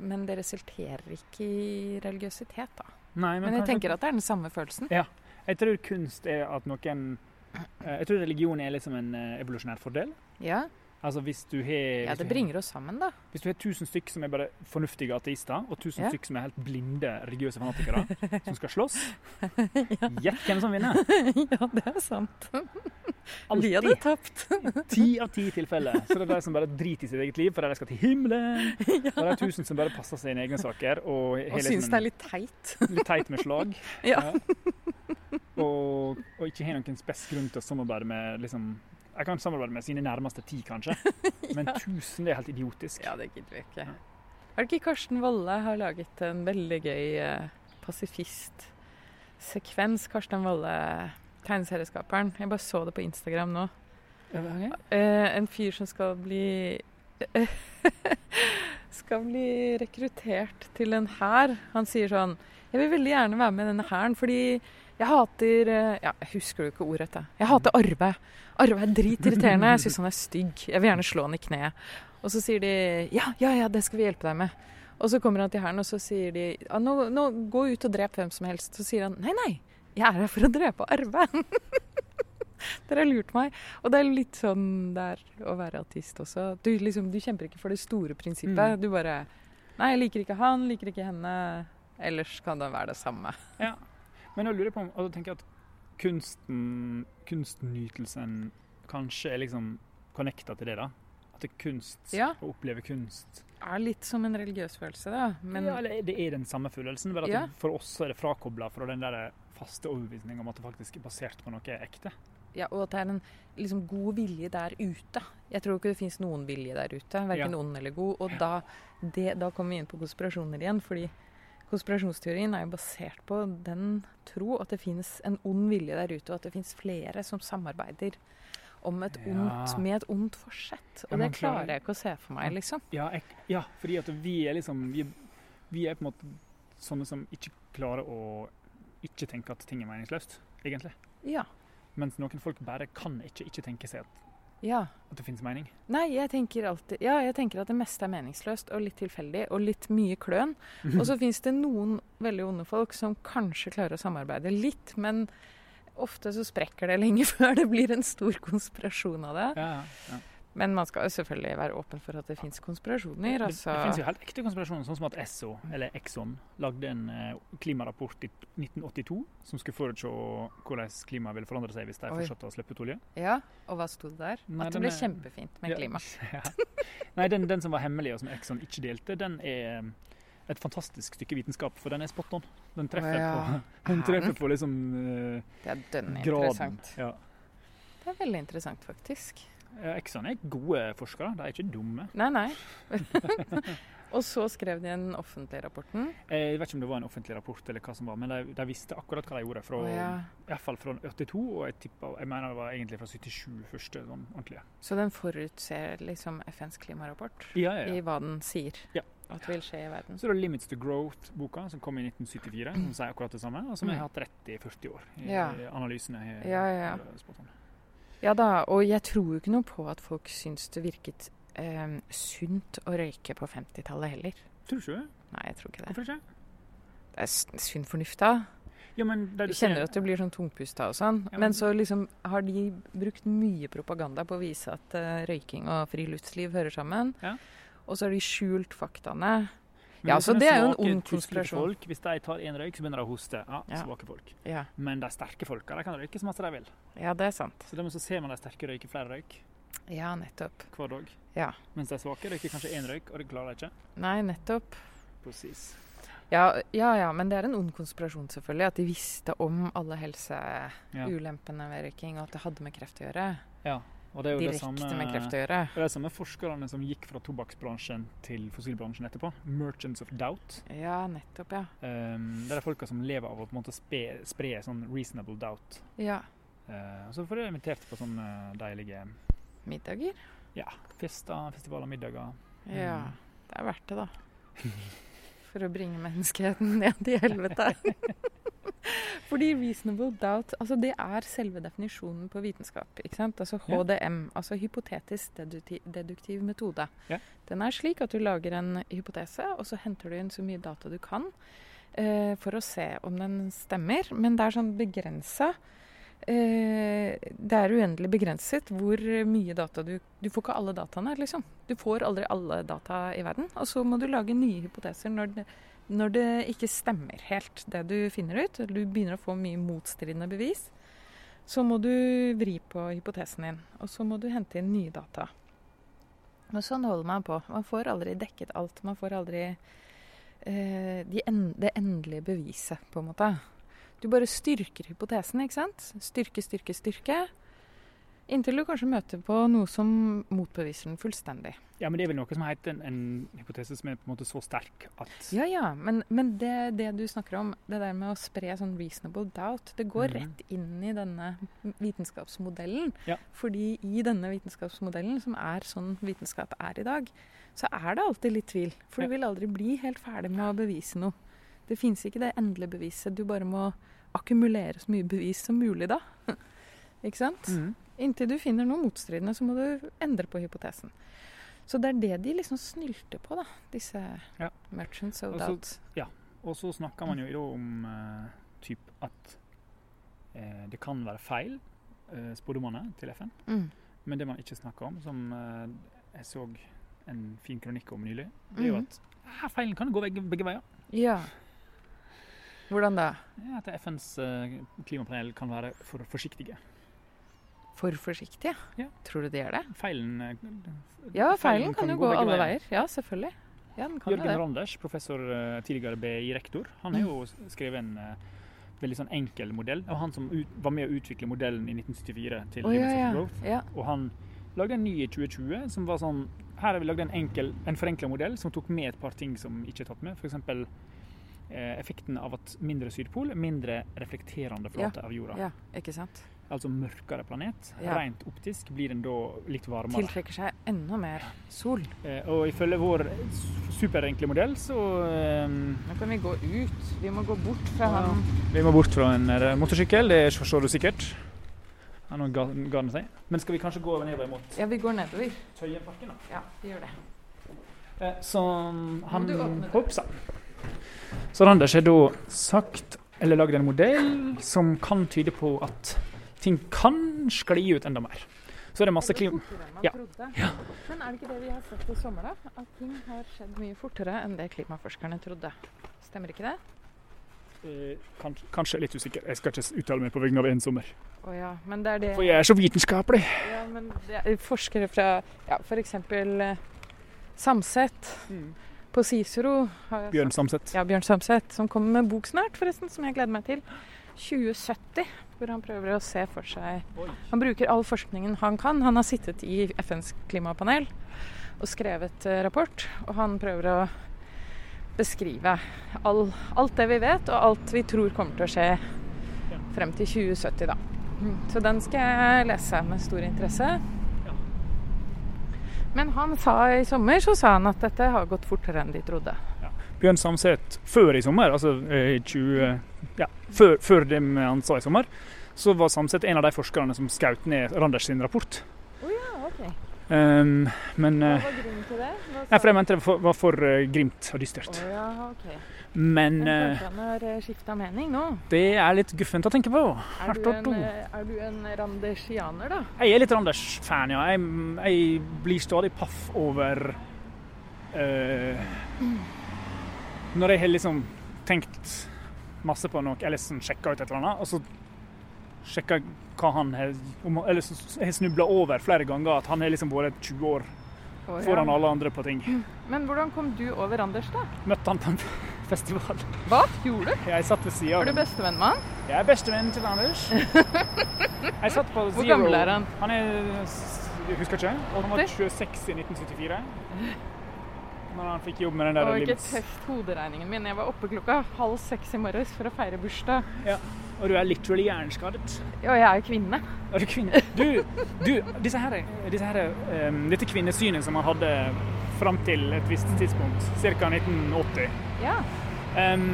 Men det resulterer ikke i religiøsitet, da.
Nei,
Men jeg
kanskje-
tenker at det er den samme følelsen. Ja.
Jeg tror kunst er at noen eh, Jeg tror religion er liksom en eh, evolusjonær fordel.
Ja,
Altså hvis du har
ja det bringer oss sammen, da.
Hvis du har 1000 stykk som er bare fornuftige ateister, og 1000
Ja.
stykk som er helt blinde religiøse fanatikere, som skal slåss,
ja.
gjett hvem som vinner.
ja, det er sant. Vi hadde tapt.
Ti av ti tilfeller. Så det er de som bare driter i sitt eget liv fordi de skal til himmelen. Og det er 1000 som bare passer seg i egne saker og,
Og syns det er litt teit.
litt teit med slag.
Ja.
Og, og ikke har noen spes grunn til å samarbeide med liksom Jeg kan samarbeide med sine nærmeste ti, kanskje. Men 1000 det er helt idiotisk.
Ja, det gidder vi ikke. Er det ikke Karsten Wolle har laget en veldig gøy eh, pasifistsekvens? Karsten Wolle, tegneserieskaperen. Jeg bare så det på Instagram nå. Eh, en fyr som skal bli Skal bli rekruttert til en hær. Han sier sånn Jeg vil veldig gjerne være med i denne hæren fordi jeg hater eh, Ja, jeg husker jo ikke ordet. det Jeg hater Arve. Arve er dritirriterende. Jeg syns han er stygg. Jeg vil gjerne slå han i kneet. Og så sier de ja, ja, ja, det skal vi hjelpe deg med. Og så kommer han til hæren, og så sier de nå, nå, gå ut og drep hvem som helst. Så sier han nei, nei, jeg er her for å drepe Arve. Dere har lurt meg. Og det er litt sånn det er å være artist også. Du, liksom, du kjemper ikke for det store prinsippet.
Mm.
Du bare Nei, jeg liker ikke han, liker ikke henne. Ellers kan det være det samme.
Ja. Men jeg lurer på om og da tenker jeg at kunsten, kunstnytelsen kanskje er liksom connecta til det, da. At det er kunst,
Ja.
å oppleve kunst
Er litt som en religiøs følelse, da. Men
ja, eller Det er den samme følelsen, bare at
Ja.
for oss er det frakobla fra den der faste overbevisninga om at det faktisk er basert på noe ekte.
Ja, og at det er en liksom, god vilje der ute. Jeg tror ikke det fins noen vilje der ute, verken
Ja.
ond eller god. Og da, det, da kommer vi inn på konspirasjoner igjen, fordi konspirasjonsteorien er jo basert på den tro at det finnes en ond vilje der ute, og at det finnes flere som samarbeider om et
Ja.
ondt, med et ondt forsett. Og
ja,
det
klarer-
jeg ikke å se for meg, liksom.
Ja, jeg, ja fordi at vi er liksom vi, vi er på en måte sånne som ikke klarer å ikke tenke at ting er meningsløst, egentlig.
Ja.
Mens noen folk bare kan ikke ikke tenke seg at,
ja.
at det finnes mening.
Nei, jeg tenker alltid Ja, jeg tenker at det meste er meningsløst og litt tilfeldig og litt mye kløn. Og så fins det noen veldig onde folk som kanskje klarer å samarbeide litt, men ofte så sprekker det lenge før det blir en stor konspirasjon av det.
Ja, ja.
Men man skal jo selvfølgelig være åpen for at det fins konspirasjoner.
Det,
Altså.
det finnes jo helt ekte konspirasjoner, sånn som at Esso, eller Exxon, lagde en eh, klimarapport i 1982 som skulle forutse hvordan klimaet ville forandre seg hvis de fortsatte å slippe ut olje.
Ja, og hva sto det der?
Nei,
at det ble
er-
kjempefint med
Ja,
klima.
Ja. Nei, den, den som var hemmelig, og som Exxon ikke delte, den er eh, et fantastisk stykke vitenskap, for den er spot on. Den treffer,
ja.
på, den treffer på liksom uh,
Det er dønn
graden.
interessant.
Ja.
Det er veldig interessant, faktisk.
Ja, Exxon er gode forskere, de er ikke dumme.
Nei, nei. og så skrev de den offentlige rapporten.
Jeg vet ikke om det var en offentlig rapport, eller hva som var, men de, de visste akkurat hva de gjorde. Fra,
oh, ja.
i hvert fall fra 82, og jeg, tippet, jeg mener det var egentlig fra 77 første sånn ordentlige.
Så den forutser liksom FNs klimarapport
Ja, ja,
i hva den sier
Ja.
at vil skje i verden.
Så det er 'Limits to Growth'-boka, som kom i 1974, som sier akkurat det samme, og som jeg har hatt rett i 40 år. I,
Mm. Ja.
analysene. i-
Ja, ja, ja. Ja da, og jeg tror jo ikke noe på at folk syns det virket eh, sunt å røyke på 50-tallet heller.
Tror du ikke det?
Nei, jeg tror ikke det.
Hvorfor ikke?
Det er sunn fornuft, da.
Ja, men det
Du kjenner jo at du blir sånn tungpusta og sånn.
Ja, men-
Men så liksom har de brukt mye propaganda på å vise at uh, røyking og friluftsliv hører sammen.
Ja.
og så har de skjult faktaene.
Men
Ja, så det er jo en ond konspirasjon.
Folk, hvis de tar en røyk, så begynner de å hoste. Ja, svake folk.
Ja,
Men de sterke folka de kan røyke så masse de vil.
Ja det er sant.
Så dermed så ser man de sterke røyker flere røyk
Ja, nettopp.
hver dag.
Ja.
Mens de svake røyker kanskje én røyk, og det klarer de ikke.
Nei, nettopp.
Precis.
Ja, ja, ja, men det er en ond konspirasjon, selvfølgelig. At de visste om alle helseulempene ved røyking, og at det hadde med kreft å gjøre.
ja. Og det er jo det samme
med kreft å gjøre.
Det er de samme forskerne som gikk fra tobakksbransjen til fossilbransjen etterpå. Merchants of doubt.
Ja, nettopp, ja.
Um, det er de folka som lever av å på en måte spre, spre sånn reasonable doubt.
Ja.
Uh, så får du invitert på sånne deilige
Middager?
ja, fester, festivaler, middager.
Ja.
Mm.
Det er verdt det, da. For å bringe menneskeheten ned i helvete. Fordi reasonable doubt altså det er selve definisjonen på vitenskap. ikke sant? Altså
Ja.
HDM, altså hypotetisk deduktiv, deduktiv metode.
Ja.
Den er slik at du lager en hypotese, og så henter du inn så mye data du kan eh, for å se om den stemmer. Men det er sånn begrensa. Eh, det er uendelig begrenset hvor mye data du Du får ikke alle dataene, liksom. Du får aldri alle data i verden. Og så må du lage nye hypoteser når det, når det ikke stemmer helt, det du finner ut. Du begynner å få mye motstridende bevis. Så må du vri på hypotesen din, og så må du hente inn nye data. Og sånn holder man på. Man får aldri dekket alt. Man får aldri eh, de en, det endelige beviset, på en måte. Du bare styrker hypotesen, ikke sant? Styrke, styrke, styrke. Inntil du kanskje møter på noe som motbeviser den fullstendig.
Ja, men det er vel noe som heter en, en hypotese som er på en måte så sterk at
Ja, ja, men, men det, det du snakker om, det der med å spre sånn reasonable doubt, det går
Mhm.
rett inn i denne vitenskapsmodellen.
Ja.
Fordi i denne vitenskapsmodellen, som er sånn vitenskap er i dag, så er det alltid litt tvil. For du vil aldri bli helt ferdig med å bevise noe. Det fins ikke det endelige beviset. Du bare må akkumulere så mye bevis som mulig da. ikke sant?
Mm.
Inntil du finner noe motstridende, så må du endre på hypotesen. Så det er det de liksom snylter på, da, disse
Ja.
merchants of
Og Ja.
doubt.
Og så snakker man jo om uh, typ at uh, det kan være feil, uh, spådommene til FN.
Mm.
Men det man ikke snakker om, som eh, jeg så en fin kronikk om nylig, det er jo
Mhm.
at her feilen kan gå begge, begge veier.
Ja. Hvordan da?
Ja, At FNs eh, klimapanel kan være for forsiktige.
For forsiktige?
Ja.
Tror du de gjør det?
Feilen eh,
Ja, feilen kan jo gå alle
veier.
veier. Ja, selvfølgelig. Ja, den kan
Jørgen. Randers, professor eh, tidligere BI-rektor, han har jo skrevet en veldig sånn enkel modell. Og han som var med å utvikle modellen i 1974 til
Å ja.
Growth.
ja.
Og han lagde en ny i 2020 som var sånn Her har vi lagd en enkel, en forenkla modell som tok med et par ting som ikke er tatt med. F.eks. Eh, effekten av at mindre sydpol mindre reflekterende flate av jorda.
Ja, ikke sant?
Altså mørkere planet.
Ja.
Rent optisk blir den da litt varmere.
Tiltrekker seg enda mer sol.
Eh, og ifølge vår superenkle modell så eh,
Nå kan vi gå ut. Vi må gå bort fra
Ja.
han.
Vi må bort fra en eh, motorsykkel, det forstår du sikkert. Ja, nå ga, ga den seg. Men skal vi kanskje gå nedover mot
Ja, vi går nedover.
Tøyenparken, da?
Ja, vi gjør det.
Eh, Som han? Hoppsa. Så Randers har da sagt, eller lagd en modell som kan tyde på at ting kan skli ut enda mer. Så er det masse klima... Ja.
Ja. Men er det ikke det vi har sett i sommer, da? At ting har skjedd mye fortere enn det klimaforskerne trodde. Stemmer ikke det?
Eh, kanskje, kanskje litt usikker. Jeg skal ikke uttale meg på vegne av en sommer.
Å ja, men det er det
For jeg er så vitenskapelig.
Ja, men det er forskere fra ja, f.eks. Eh, Samset på Cicero.
Bjørn
Samseth.
Samset.
Ja, Bjørn Samset, som kommer med bok snart, forresten, som jeg gleder meg til. 2070, hvor han prøver å se for seg Han bruker all forskningen han kan. Han har sittet i FNs klimapanel og skrevet eh, rapport, og han prøver å beskrive all, alt det vi vet, og alt vi tror kommer til å skje frem til 2070, da. Mm, Så den skal jeg lese med stor interesse.
Ja.
Men han sa i sommer så sa han at dette har gått fortere enn de trodde.
Bjørn Samset før i sommer, altså eh, 20, ja, før, før det han sa i sommer, så var Samset en av de forskerne som skjøt ned Randers sin rapport.
Oh, ja, OK.
Um, men
Hva
eh,
var grunnen til det? Hva
Nei, for jeg mente det var- var for uh, grimt og dystert.
Oh, ja, OK.
Men
Men
eh,
han har skifta mening nå?
det er litt guffent å tenke på.
Er du, en, eh, er du en randersianer, da?
Jeg er litt Randers-fan, ja. Jeg, jeg blir stadig paff over uh, Når jeg har liksom tenkt masse på noe, eller sånn sjekka ut et eller annet, og så sjekka hva han har Eller så har snubla over flere ganger at han har liksom vært 20 år
ja.
foran alle andre på ting.
Men hvordan kom du over Anders, da?
Møtte han på en festival.
Hva gjorde du?
Jeg satt ved sida
Var
Er
du bestevenn med han?
Jeg er bestevenn til Anders. Jeg satt på Zero.
Hvor gammel er han?
Han er Jeg husker ikke. Han var 26 i 1974. Når han fikk jobb med den der
Og ikke
Lims.
tøft hoderegningen min. Jeg var oppe klokka halv seks i morges for å feire bursdag.
Og du er literally hjerneskadet.
Ja, jeg er kvinne.
Er du kvinne? Du, du disse her, disse her, um, dette kvinnesynet som man hadde fram til et visst tidspunkt, ca. 1980
Ja.
um,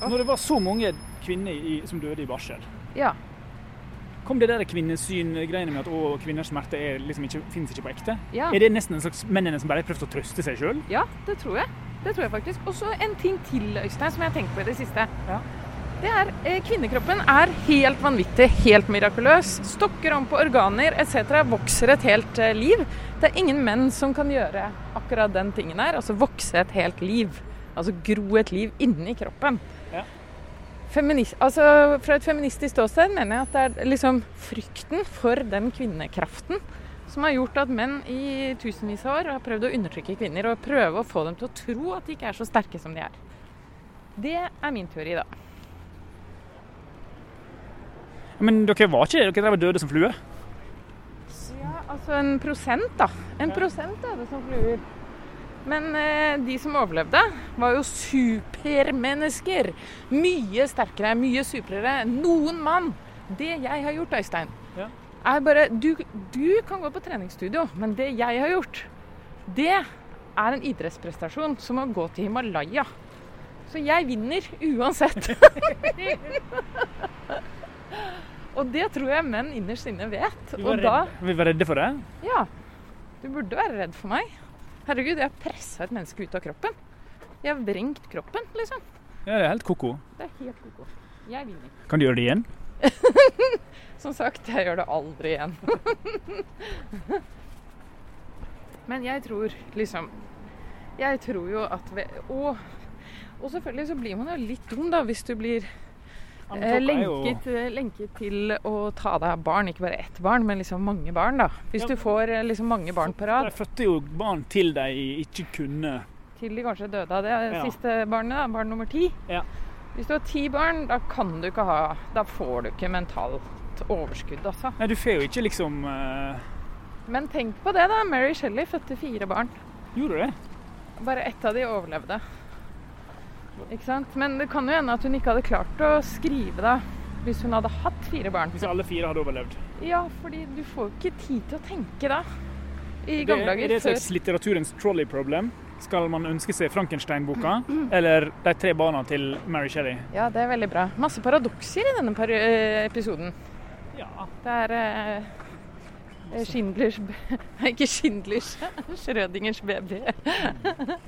Når det var så mange kvinner i, som døde i barsel,
ja.
kom det der kvinnesyn-greiene med at å, kvinners smerte er liksom ikke, finnes ikke på ekte?
Ja.
Er det nesten en slags mennene som bare har prøvd å trøste seg sjøl?
ja, det tror jeg. Det tror jeg faktisk. Og så en ting til, Øystein, som jeg har tenkt på i det siste.
Ja.
Det er eh, Kvinnekroppen er helt vanvittig, helt mirakuløs. Stokker om på organer etc. Vokser et helt eh, liv. Det er ingen menn som kan gjøre akkurat den tingen her. Altså vokse et helt liv. Altså gro et liv inni kroppen.
Ja.
Feminist, altså, fra et feministisk ståsted mener jeg at det er liksom frykten for den kvinnekraften som har gjort at menn i tusenvis av år har prøvd å undertrykke kvinner og prøve å få dem til å tro at de ikke er så sterke som de er. Det er min teori, da.
Men dere var ikke dere drev døde som fluer?
Ja, altså en prosent, da. En prosent det som fluer. Men eh, de som overlevde, var jo supermennesker. Mye sterkere, mye suprere. Noen mann. Det jeg har gjort, Øystein,
Ja.
er bare du, du kan gå på treningsstudio, men det jeg har gjort, det er en idrettsprestasjon som å gå til Himalaya. Så jeg vinner uansett. Og det tror jeg menn innerst inne vet.
Vi
Og
var,
da
vi var redde for det?
ja. Du burde være redd for meg. Herregud, jeg har pressa et menneske ut av kroppen. Jeg har vrengt kroppen, liksom.
Ja, det er helt ko-ko.
Det er helt koko. Jeg vinner.
Kan du gjøre det igjen?
Som sagt, jeg gjør det aldri igjen. Men jeg tror liksom Jeg tror jo at vi Og, og selvfølgelig så blir man jo litt dum, da, hvis du blir lenket, eh, lenket til å ta deg av barn. Ikke bare ett barn, men liksom mange barn, da. Hvis
Ja.
du får eh, liksom mange barn på rad.
De fødte jo barn til de ikke kunne
til de kanskje døde av det
Ja.
siste barnet, da, barn nummer ti.
Ja.
Hvis du har ti barn, da kan du ikke ha Da får du ikke mentalt overskudd, altså.
Nei, du får jo ikke liksom uh...
Men tenk på det, da. Mary Shelley fødte fire barn.
Gjorde du det?
Bare ett av de overlevde. Ikke sant? Men det kan jo hende at hun ikke hadde klart å skrive det hvis hun hadde hatt fire barn.
Hvis alle fire hadde overlevd?
Ja, fordi du får jo ikke tid til å tenke da. I gamle
er
dager
det et slags litteraturens trolley problem? Skal man ønske seg Frankenstein-boka eller De tre barna til Mary Shelley?
Ja, det er veldig bra. Masse paradokser i denne eh, episoden.
Ja.
Det er eh, Schindlers ikke Schindlers. Schrødingers baby.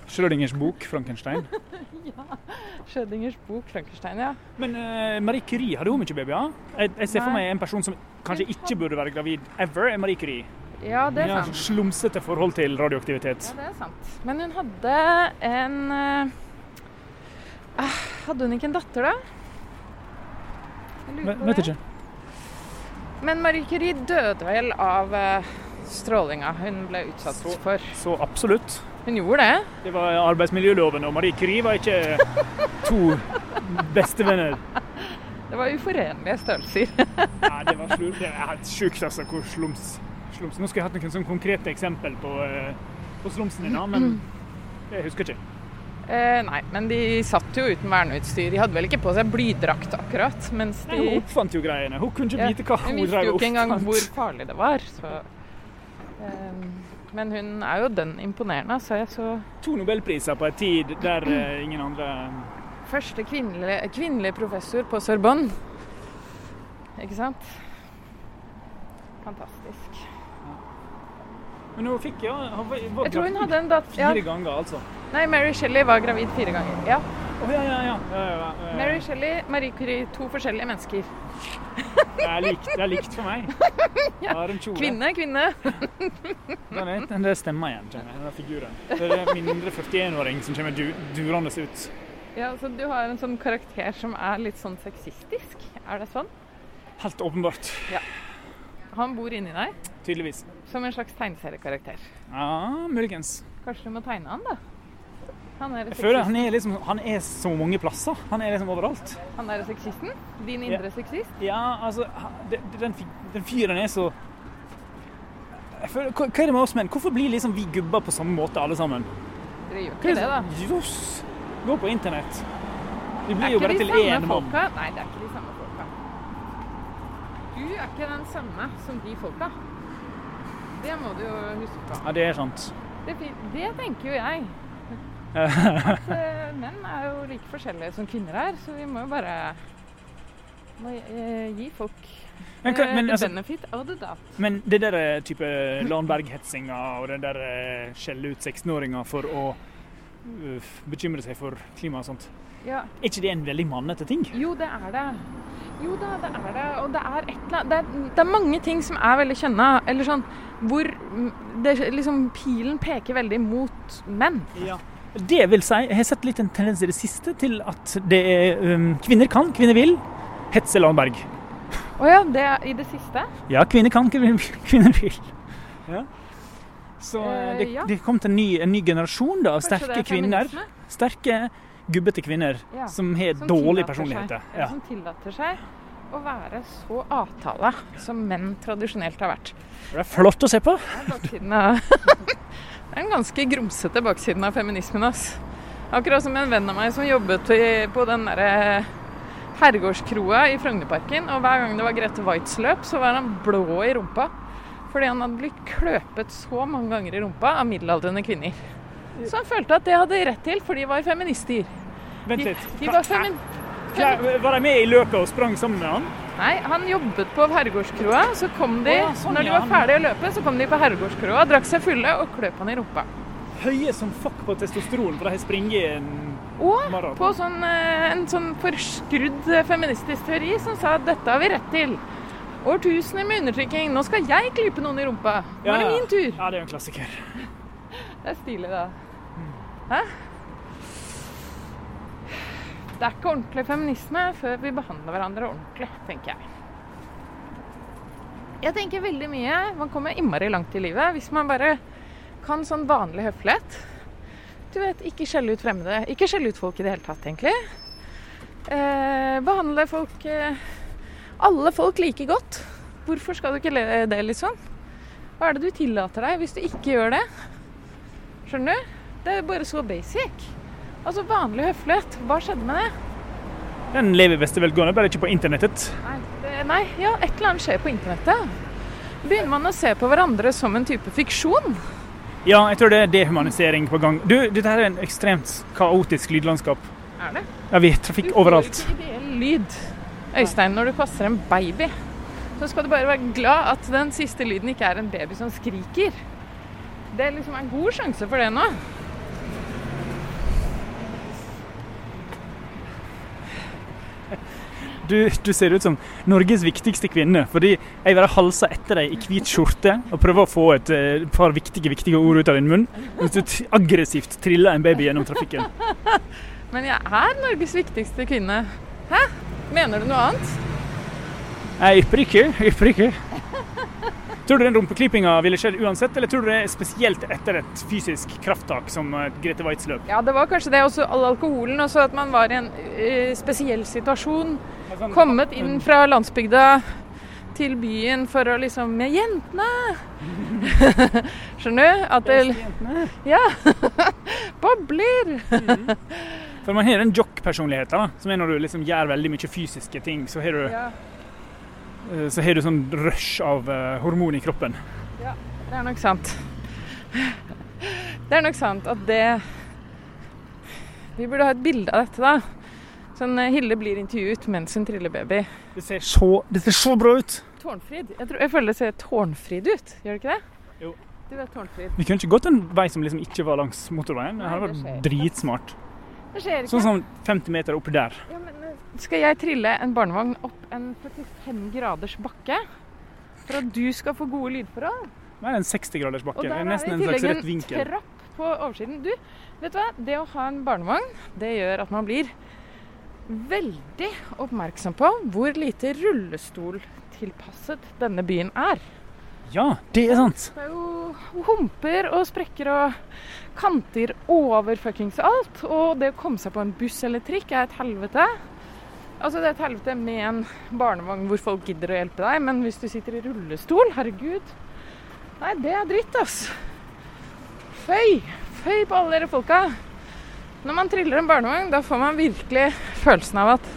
Schrødingers bok, Frankenstein. ja.
Schrødingers bok, Frankenstein, ja.
Men uh, Marie Curie, hadde hun mye babyer? Jeg, jeg ser for meg en person som kanskje ikke burde være gravid ever, er Marie Curie.
Ja, det
Hun
er
har
sant.
slumsete forhold til radioaktivitet.
Ja, det er sant. Men hun hadde en eh, ah, Hadde hun ikke en datter, da? Jeg lurer
Vet,
det.
vet ikke.
Men Marie Curie døde vel av eh, strålinga hun ble utsatt
Så-
for.
Så absolutt.
Hun gjorde det?
Det var arbeidsmiljøloven, og Marie Curie var ikke to bestevenner.
Det var uforenlige størrelser.
Nei, det var slurt. det er helt sjukt, altså, hvor slums, slums. Nå skulle jeg hatt noen sånn konkrete eksempel på, eh, på slumsen din, men jeg husker ikke.
Eh, nei, men de satt jo uten verneutstyr. De hadde vel ikke på seg blydrakt akkurat. Mens
Nei, hun oppfant jo greiene. Hun kunne ikke vite hva
Hun oppfant.
hun
visste jo ikke engang hvor farlig det var. Så, eh, men hun er jo dønn imponerende, så jeg så
To nobelpriser på en tid der eh, ingen andre
Første kvinnelige, kvinnelige professor på Sorbonne. Ikke sant? Fantastisk.
Men hun fikk ja hun var, var
Jeg tror hun hadde en datter ja.
Fire ganger, altså.
Nei, Mary Shelley var gravid fire ganger. Ja.
Oh, ja, ja, ja. ja, ja, ja.
Mary Shelley, Marie Curie, to forskjellige mennesker.
Det er likt, det er likt for meg.
Kvinne, kvinne.
det er- stemmer igjen, kjenner jeg, figuren. Det er mindre 41-åring som kommer du, durende ut.
Ja, så du har en sånn karakter som er litt sånn sexistisk. Er det sånn?
Helt åpenbart.
Han bor inni deg
Tydeligvis.
som en slags tegneseriekarakter.
Ja, muligens.
Kanskje du må tegne han, da? Han er
Jeg føler han er, liksom, han er så mange plasser. Han er liksom overalt.
Han er sexisten? Din indre sexist?
Ja, altså Den, den fyren er så føler, hva, hva er det med oss menn? Hvorfor blir liksom vi gubber på samme måte alle sammen?
Dere gjør ikke det, da.
Joss! Gå på internett. Vi blir jo bare til én mann.
Nei, det er ikke de samme folka. Du er ikke den samme som de folka. Det må du jo huske på.
Ja, det er sant.
Det, det tenker jo jeg. At eh, menn er jo like forskjellige som kvinner er, så vi må jo bare må, eh, gi folk
Men, hva,
eh,
men, altså,
benefit of the doubt.
men det der type Landberg-hetsinga og den der skjelle ut 16-åringer for å uh, bekymre seg for klima og sånt,
Ja.
er ikke det en veldig mannete ting?
Jo, det er det. Jo da, det er det. Og det er eller det er, det er mange ting som er veldig kjønna. Eller sånn hvor det, liksom, pilen peker veldig mot menn.
Ja. Det vil si, jeg har sett litt en tendens i det siste til at det er um, kvinner kan, kvinner vil hetse Landberg.
Å ja, det er i det siste?
Ja, kvinner kan, kvinner vil. Ja. Så det,
uh,
det,
ja.
det kom til en ny, en ny generasjon da, av sterke
er
kvinner.
feminisme?
Sterke, gubbete kvinner
Ja.
som har
Som
dårlige personligheter.
Ja. Som tillater seg å være så avtale som menn tradisjonelt har vært.
Det er flott å se på.
Det er er en ganske grumsete baksiden av feminismen. ass. Akkurat som en venn av meg som jobbet på den derre herregårdskroa i Frognerparken. Og hver gang det var Grete Waitz løp, så var han blå i rumpa. Fordi han hadde blitt kløpet så mange ganger i rumpa av middelaldrende kvinner. Så han følte at det hadde rett til, for de var feminister.
Vent
De,
litt.
de var femin...
Var de med i løpet og sprang sammen med han?
Nei, han jobbet på herregårdskroa. Så kom de,
oh, ja, sånn,
når de var ferdige å løpe, så kom de på herregårdskroa, drakk seg fulle og kløp han i rumpa.
Høye som fuck på testosteron, for de har springet en
Og
maraton.
på sånn, eh, en sånn forskrudd eh, feministisk teori som sa at dette har vi rett til. Årtusener med undertrykking. Nå skal jeg klype noen i rumpa. Nå
Ja,
er det min tur.
Ja, det er jo en klassiker.
Det er stilig, da. Hæ? Det er ikke ordentlig feminisme før vi behandler hverandre ordentlig, tenker jeg. Jeg tenker veldig mye Man kommer innmari langt i livet hvis man bare kan sånn vanlig høflighet. Du vet, ikke skjelle ut fremmede. Ikke skjelle ut folk i det hele tatt, egentlig. Eh, behandle folk eh, Alle folk like godt. Hvorfor skal du ikke le det, liksom? Hva er det du tillater deg hvis du ikke gjør det? Skjønner du? Det er bare så basic. Altså vanlig høflighet. Hva skjedde med det?
Den lever i beste velgående, bare ikke på internettet.
Nei, det, nei, ja, et eller annet skjer på internettet. Begynner man å se på hverandre som en type fiksjon?
Ja, jeg tror det er dehumanisering på gang. Du, dette her er en ekstremt kaotisk lydlandskap.
Er det?
Ja, vi har trafikk overalt.
Du får ikke ideell lyd. Øystein, når du passer en baby, så skal du bare være glad at den siste lyden ikke er en baby som skriker. Det liksom er en god sjanse for det nå.
Du, du ser ut som Norges viktigste kvinne, fordi jeg bare halser etter deg i hvit skjorte og prøver å få et eh, par viktige viktige ord ut av din munn, mens du aggressivt triller en baby gjennom trafikken.
Men jeg er Norges viktigste kvinne. Hæ? Mener du noe annet?
Jeg ypper ikke, ypper ikke. Tror du den rumpeklypinga ville skjedd uansett, eller tror du det er spesielt etter et fysisk krafttak som eh, Grete Waitz løp?
Ja, det var kanskje det. Også all alkoholen. Også at man var i en uh, spesiell situasjon. Kommet inn fra landsbygda til byen for å liksom Med jentene! Skjønner du? At det Ja. Bobler!
For man har den jock-personligheten, som er når du liksom gjør veldig mye fysiske ting. Så har du,
Ja,
så har du sånn rush av eh, hormon i kroppen.
Ja, det er nok sant. Det er nok sant at det Vi burde ha et bilde av dette, da. Sånn eh, Hilde blir intervjuet mens hun triller baby.
Det ser så, det ser så bra ut!
Tårnfrid. Jeg, tror, jeg føler det ser tårnfrid ut, gjør det ikke det?
Jo.
Du vet Tårnfrid.
Vi kunne ikke gått en vei som liksom ikke var langs motorveien. Det
Nei, det hadde
vært dritsmart.
Det skjer ikke.
Sånn som 50 meter oppi der.
Ja, men eh, skal jeg trille en barnevogn opp en 45 graders bakke for at du skal få gode lydforhold.
Nei, en 60 graders bakke.
Og der
er
det i tillegg en trapp på oversiden. Du, vet du hva? Det å ha en barnevogn, det gjør at man blir veldig oppmerksom på hvor lite rullestoltilpasset denne byen er.
Ja, det er sant.
Det er jo humper og sprekker og kanter over fuckings alt. Og det å komme seg på en buss eller trikk er et helvete. Altså det er et helvete med en barnevogn hvor folk gidder å hjelpe deg, men hvis du sitter i rullestol, herregud Nei, det er dritt, ass. Føy! Føy på alle dere folka. Når man triller en barnevogn, da får man virkelig følelsen av at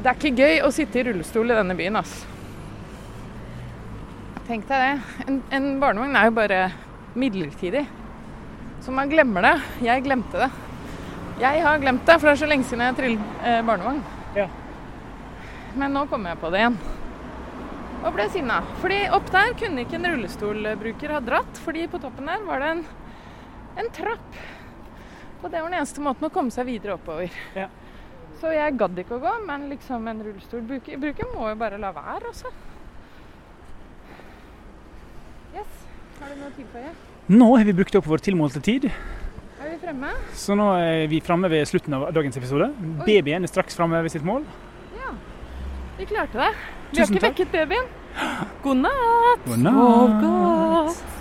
det er ikke gøy å sitte i rullestol i denne byen, ass. Tenk deg det. En, en barnevogn er jo bare midlertidig. Så man glemmer det. Jeg glemte det. Jeg har glemt det, for det er så lenge siden jeg trillet eh, barnevogn.
Ja.
Men nå kommer jeg på det igjen. Og ble sinna. Fordi opp der kunne ikke en rullestolbruker ha dratt, fordi på toppen der var det en, en trapp. Og det var den eneste måten å komme seg videre oppover.
Ja.
Så jeg gadd ikke å gå, men liksom en rullestolbruker må jo bare la være, altså. Yes. Har du noe å tilføye?
Nå har vi brukt opp vår tilmålte tid,
Er vi fremme?
så nå er vi fremme ved slutten av dagens episode. Babyen er straks fremme ved sitt mål.
Ja. Vi klarte det. Vi har ikke
takk.
vekket babyen. God natt.
God natt.
God godt.